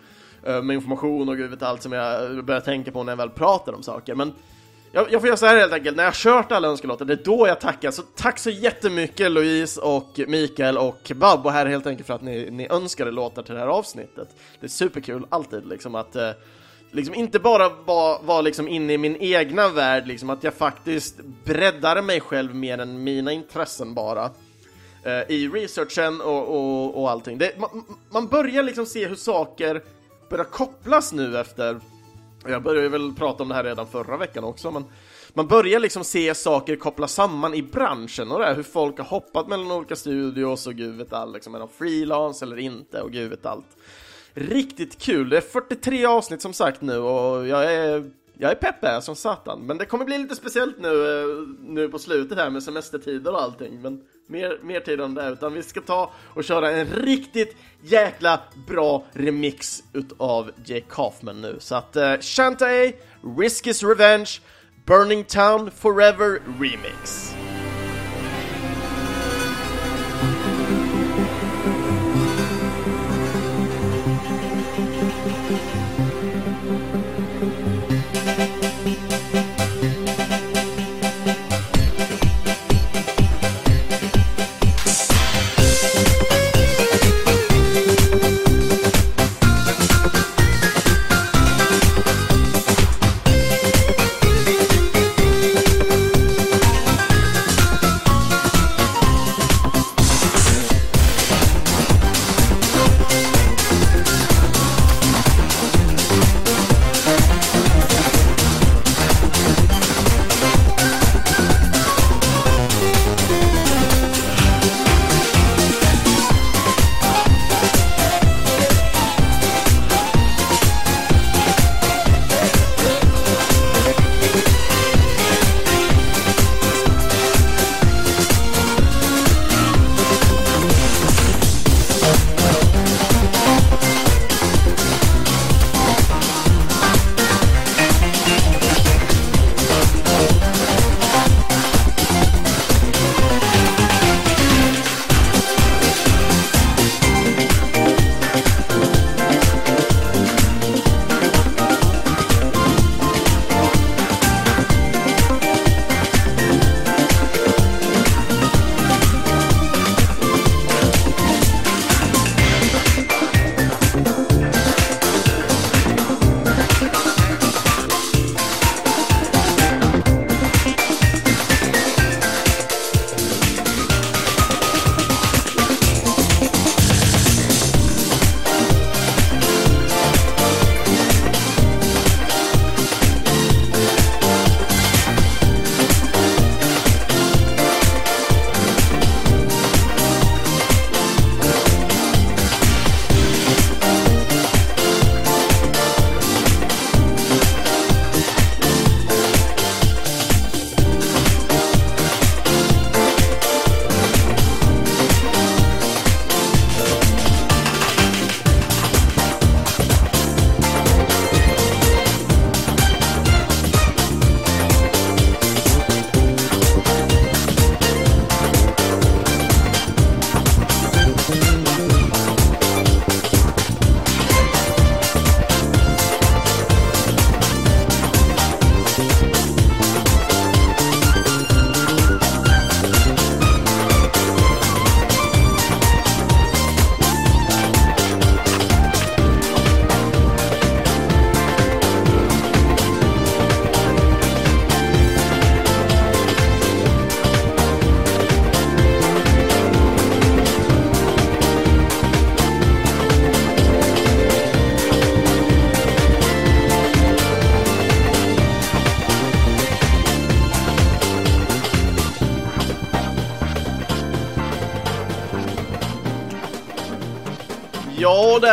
S1: eh, med information och gud vet allt som jag börjar tänka på när jag väl pratar om saker. Men jag, jag får göra så här helt enkelt, när jag har kört alla önskelåtar, det är då jag tackar. Så tack så jättemycket Louise och Mikael och Babbo här helt enkelt för att ni, ni önskade låtar till det här avsnittet. Det är superkul alltid liksom att eh, liksom inte bara vara var liksom inne i min egna värld, liksom att jag faktiskt breddar mig själv mer än mina intressen bara. Eh, I researchen och, och, och allting. Det, man, man börjar liksom se hur saker börjar kopplas nu efter jag började väl prata om det här redan förra veckan också, men man börjar liksom se saker kopplas samman i branschen och det här, hur folk har hoppat mellan olika studios och gud vet allt, liksom är de frilans eller inte och gud vet allt. Riktigt kul, det är 43 avsnitt som sagt nu och jag är jag är pepp som satan. Men det kommer bli lite speciellt nu, eh, nu på slutet här med semestertider och allting. Men mer, mer tid än det, utan vi ska ta och köra en riktigt jäkla bra remix utav Jake Kaufman nu. Så att uh, Shantae, Risk is Revenge, Burning Town Forever Remix.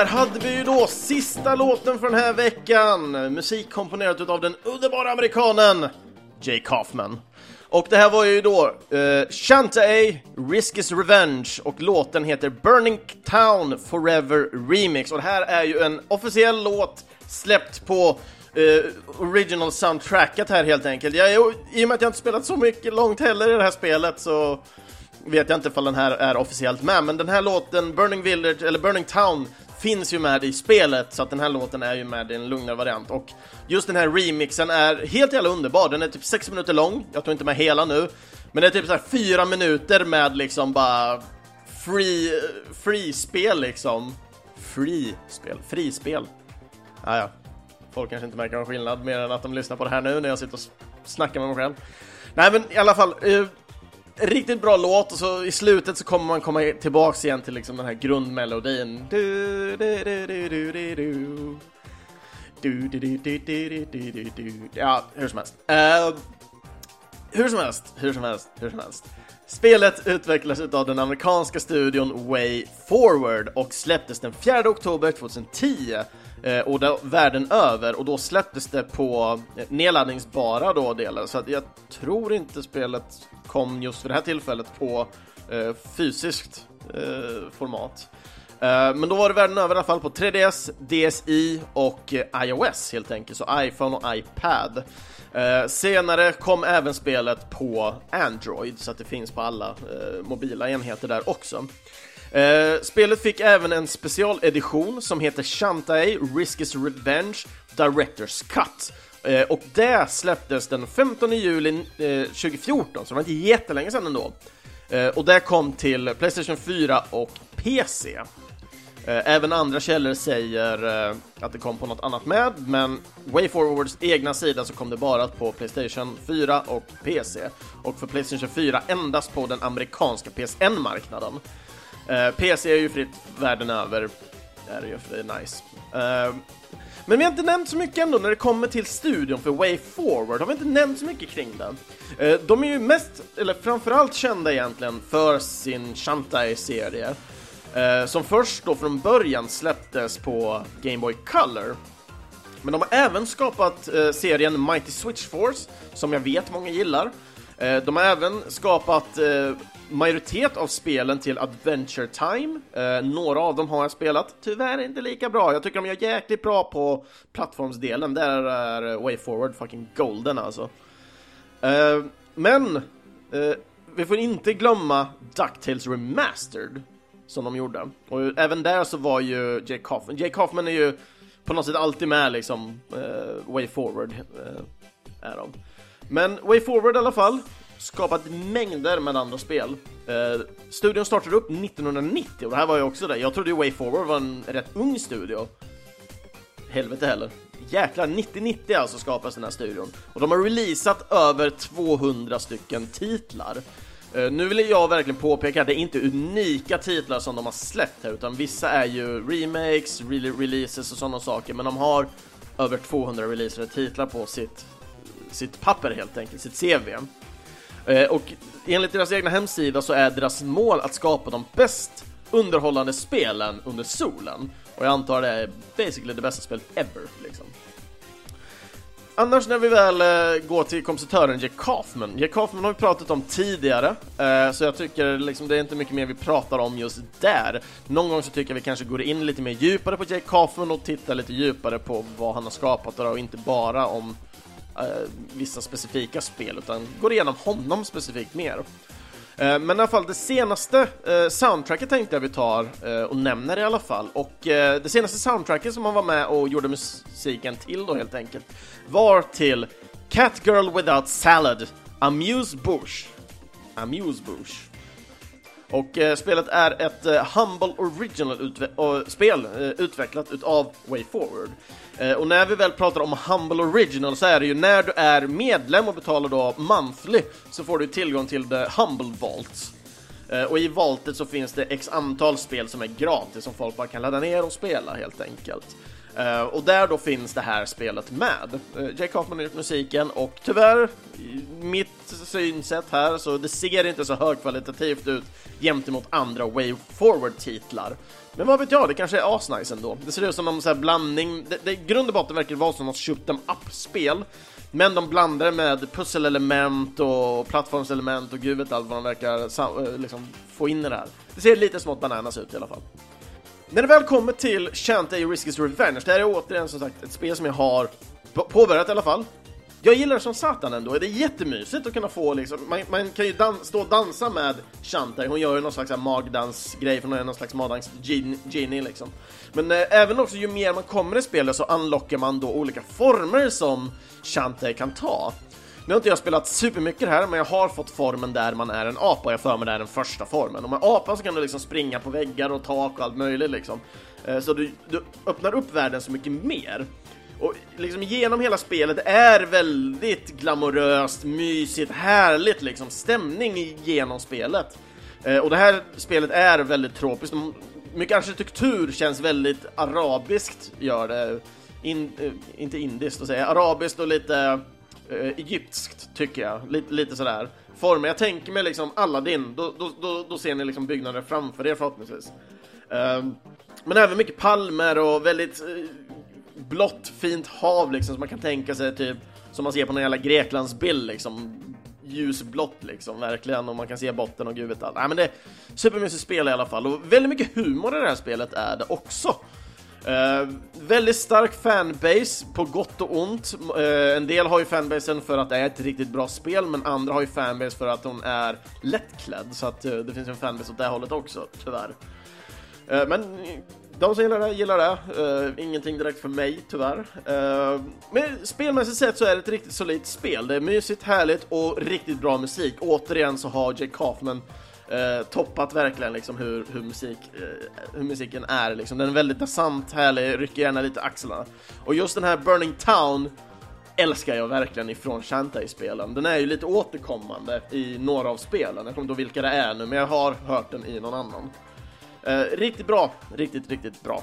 S1: Där hade vi ju då sista låten för den här veckan. Musik komponerat av den underbara amerikanen Jay Kaufman. Och det här var ju då eh, uh, Shantae, Risk is Revenge och låten heter Burning Town Forever Remix. Och det här är ju en officiell låt släppt på uh, original soundtracket här helt enkelt. Jag, I och med att jag inte spelat så mycket långt heller i det här spelet så vet jag inte ifall den här är officiellt med, men den här låten, Burning Village, eller Burning Town, finns ju med i spelet så att den här låten är ju med i en lugnare variant och just den här remixen är helt jävla underbar. Den är typ 6 minuter lång. Jag tog inte med hela nu, men det är typ så här 4 minuter med liksom bara free free spel liksom. Free spel, frispel. Ah, ja, folk kanske inte märker någon skillnad mer än att de lyssnar på det här nu när jag sitter och snackar med mig själv. Nej, men i alla fall. Uh, riktigt bra låt och så i slutet så kommer man komma tillbaks igen till liksom den här grundmelodin. Du, du, du, du, du, du, du. Du, du, du, du, du, du, du, du. Ja, hur som helst. Uh, hur som helst, hur som helst, hur som helst. Spelet utvecklades av den amerikanska studion Way Forward och släpptes den 4 oktober 2010 eh, och då, världen över och då släpptes det på eh, nedladdningsbara då delar så att jag tror inte spelet kom just för det här tillfället på eh, fysiskt eh, format. Eh, men då var det världen över i alla fall på 3DS, DSi och eh, iOS helt enkelt, så iPhone och iPad. Eh, senare kom även spelet på Android, så att det finns på alla eh, mobila enheter där också. Eh, spelet fick även en specialedition som heter Shantae Risk's Revenge Director's Cut. Eh, och det släpptes den 15 juli eh, 2014, så det var inte jättelänge sedan ändå. Eh, och det kom till Playstation 4 och PC. Eh, även andra källor säger eh, att det kom på något annat med, men WayForwards egna sida så kom det bara på Playstation 4 och PC. Och för Playstation 4 endast på den amerikanska PSN-marknaden. Eh, PC är ju fritt världen över, det är ju för det är nice. Men vi har inte nämnt så mycket ändå när det kommer till studion för WayForward, har vi inte nämnt så mycket kring den. De är ju mest, eller framförallt kända egentligen för sin Shantai-serie eh, som först då från början släpptes på Game Boy Color. Men de har även skapat eh, serien Mighty Switch Force, som jag vet många gillar. Eh, de har även skapat eh, majoritet av spelen till Adventure Time. Eh, några av dem har jag spelat, tyvärr inte lika bra. Jag tycker de gör jäkligt bra på plattformsdelen, där är eh, Way Forward fucking golden alltså. Eh, men eh, vi får inte glömma DuckTales Remastered som de gjorde. Och även där så var ju Jake Hoffman, Jake Hoffman är ju på något sätt alltid med liksom, uh, Way Forward uh, är de. Men Way Forward i alla fall, skapat mängder med andra spel. Uh, studion startade upp 1990 och det här var ju också det. Jag trodde ju Way Forward var en rätt ung studio. Helvete heller. Jäklar, 9090 alltså skapas den här studion. Och de har releasat över 200 stycken titlar. Eh, nu vill jag verkligen påpeka att det är inte unika titlar som de har släppt här, utan vissa är ju remakes, re releases och sådana saker, men de har över 200 releasade titlar på sitt, sitt papper helt enkelt, sitt CV. Eh, och enligt deras egna hemsida så är deras mål att skapa de bäst underhållande spelen under solen. Och jag antar det är basically det bästa spelet ever, liksom. Annars när vi väl eh, går till kompositören Jack Kaufman. Jack Kaufman har vi pratat om tidigare, eh, så jag tycker liksom det är inte mycket mer vi pratar om just där. Någon gång så tycker jag vi kanske går in lite mer djupare på Jack Kaufman och tittar lite djupare på vad han har skapat och inte bara om eh, vissa specifika spel, utan går igenom honom specifikt mer. Eh, men i alla fall, det senaste eh, soundtracket tänkte jag vi tar eh, och nämner i alla fall. Och det senaste soundtracket som han var med och gjorde musiken till då helt enkelt var till Cat Girl Without Salad, Amuse Bush. Amuse Bush. Och eh, spelet är ett eh, Humble Original utve spel eh, utvecklat utav Way Forward. Eh, och när vi väl pratar om Humble Original så är det ju när du är medlem och betalar då monthly så får du tillgång till The Humble Vaults. Eh, och i Vaultet så finns det x antal spel som är gratis som folk bara kan ladda ner och spela helt enkelt. Uh, och där då finns det här spelet med. Uh, Jake Hoffman har gjort musiken och tyvärr, mitt synsätt här, så det ser inte så högkvalitativt ut jämte mot andra Way Forward-titlar. Men vad vet jag, det kanske är asnice ändå. Det ser ut som någon sån här blandning, det, det, i grund och botten verkar det vara som något shoot them up-spel, men de blandar det med pusselelement och plattformselement och gud vet allt vad de verkar eh, liksom, få in i det här. Det ser lite smått bananas ut i alla fall. När det väl kommer till Shantae Risky's Revenge, det här är återigen som sagt ett spel som jag har påbörjat i alla fall. Jag gillar det som satan ändå, det är jättemysigt att kunna få liksom, man, man kan ju stå och dansa med Shantae, hon gör ju någon slags magdansgrej för hon är någon slags magdans genie liksom. Men eh, även också ju mer man kommer i spelet så unlockar man då olika former som Shantae kan ta. Nu har inte jag spelat supermycket här, men jag har fått formen där man är en apa, jag för mig det är den första formen. Och med apan apa så kan du liksom springa på väggar och tak och allt möjligt liksom. Eh, så du, du öppnar upp världen så mycket mer. Och liksom genom hela spelet är väldigt glamoröst, mysigt, härligt liksom, stämning genom spelet. Eh, och det här spelet är väldigt tropiskt, mm, mycket arkitektur känns väldigt arabiskt, gör det. In, eh, inte indiskt att säga, arabiskt och lite eh, egyptiskt, tycker jag. Lite, lite sådär. Former. Jag tänker mig liksom Aladdin, då, då, då, då ser ni liksom byggnader framför er förhoppningsvis. Eh, men även mycket palmer och väldigt eh, blått, fint hav liksom, som man kan tänka sig typ som man ser på någon jävla Greklandsbild liksom ljusblått liksom, verkligen, och man kan se botten och gud vet allt. Nej, men det är supermysigt spel i alla fall, och väldigt mycket humor i det här spelet är det också. Uh, väldigt stark fanbase, på gott och ont. Uh, en del har ju fanbasen för att det är ett riktigt bra spel, men andra har ju fanbase för att hon är lättklädd, så att uh, det finns en fanbase åt det hållet också, tyvärr. men de som gillar det, gillar det. Uh, ingenting direkt för mig, tyvärr. Uh, men spelmässigt sett så är det ett riktigt solidt spel. Det är mysigt, härligt och riktigt bra musik. Återigen så har Jake Kaufman eh, toppat verkligen liksom hur, hur, musik, eh, hur musiken är. Liksom. Den är väldigt dansant, härlig, rycker gärna lite axlarna. Och just den här Burning Town älskar jag verkligen ifrån Shantae-spelen. Den är ju lite återkommande i några av spelen. Jag kommer inte ihåg vilka det är nu, men jag har hört den i någon annan. Eh, riktigt bra, riktigt, riktigt bra.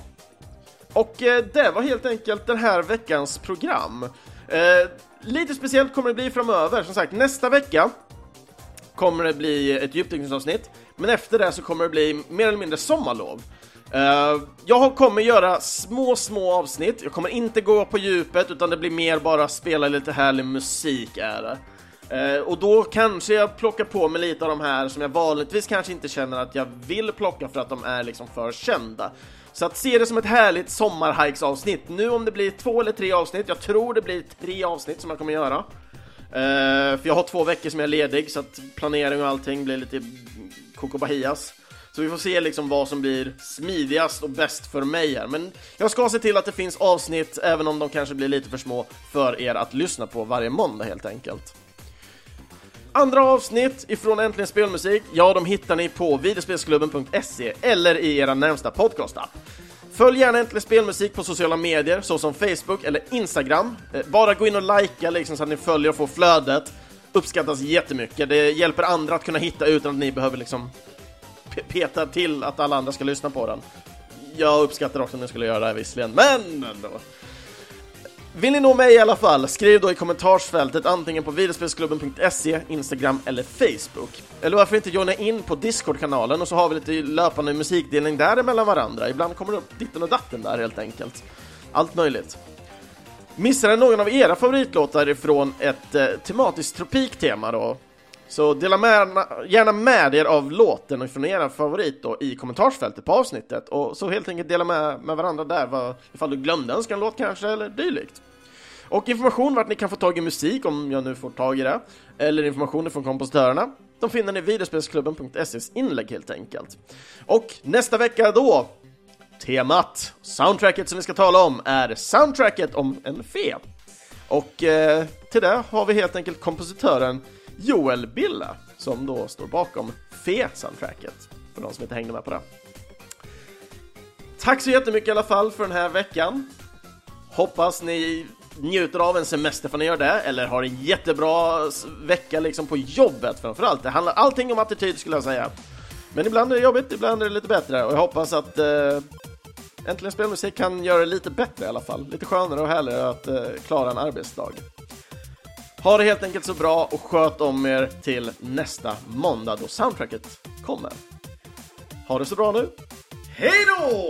S1: Och eh, det var helt enkelt den här veckans program. Eh, lite speciellt kommer det bli framöver, som sagt nästa vecka kommer det bli ett djupdykningsavsnitt, men efter det så kommer det bli mer eller mindre sommarlov. Uh, jag kommer göra små, små avsnitt. Jag kommer inte gå på djupet, utan det blir mer bara spela lite härlig musik är det. Uh, och då kanske jag plockar på mig lite av de här som jag vanligtvis kanske inte känner att jag vill plocka för att de är liksom för kända. Så att se det som ett härligt sommarhikes-avsnitt. Nu om det blir två eller tre avsnitt, jag tror det blir tre avsnitt som jag kommer göra. Eh, för jag har två veckor som jag är ledig så att planering och allting blir lite kokobahias. Så vi får se liksom vad som blir smidigast och bäst för mig här. Men jag ska se till att det finns avsnitt, även om de kanske blir lite för små, för er att lyssna på varje måndag helt enkelt. Andra avsnitt ifrån Äntligen Spelmusik, ja, de hittar ni på videospelsklubben.se eller i era närmsta podcastapp. Följ gärna Äntligen Spelmusik på sociala medier såsom Facebook eller Instagram. Eh, bara gå in och likea liksom så att ni följer och får flödet. Uppskattas jättemycket. Det hjälper andra att kunna hitta utan att ni behöver liksom peta till att alla andra ska lyssna på den. Jag uppskattar också om ni skulle göra det här visserligen, men ändå. Vill ni nå mig i alla fall, skriv då i kommentarsfältet antingen på videospelsklubben.se, Instagram eller Facebook. Eller varför inte joina in på Discord-kanalen och så har vi lite löpande musikdelning där mellan varandra. Ibland kommer det upp ditten och datten där helt enkelt. Allt möjligt. Missade någon av era favoritlåtar ifrån ett eh, tematiskt tropiktema då? Så dela med, gärna med er av låten och från era favorit då i kommentarsfältet på avsnittet och så helt enkelt dela med, med varandra där vad, ifall du glömde önska en låt kanske eller dylikt. Och information vart ni kan få tag i musik om jag nu får tag i det eller information från kompositörerna de finner ni i videospelsklubben.ses inlägg helt enkelt. Och nästa vecka då Temat, soundtracket som vi ska tala om är soundtracket om en fe. Och eh, till det har vi helt enkelt kompositören Joel Billa som då står bakom Fe-soundtracket, för de som inte hängde med på det. Tack så jättemycket i alla fall för den här veckan. Hoppas ni njuter av en semester för ni gör det, eller har en jättebra vecka liksom på jobbet framförallt. Det handlar allting om attityd skulle jag säga. Men ibland är det jobbigt, ibland är det lite bättre och jag hoppas att eh, Äntligen Spelmusik kan göra det lite bättre i alla fall. Lite skönare och härligare att eh, klara en arbetsdag. Ha det helt enkelt så bra och sköt om er till nästa måndag då soundtracket kommer. Ha det så bra nu. Hej då!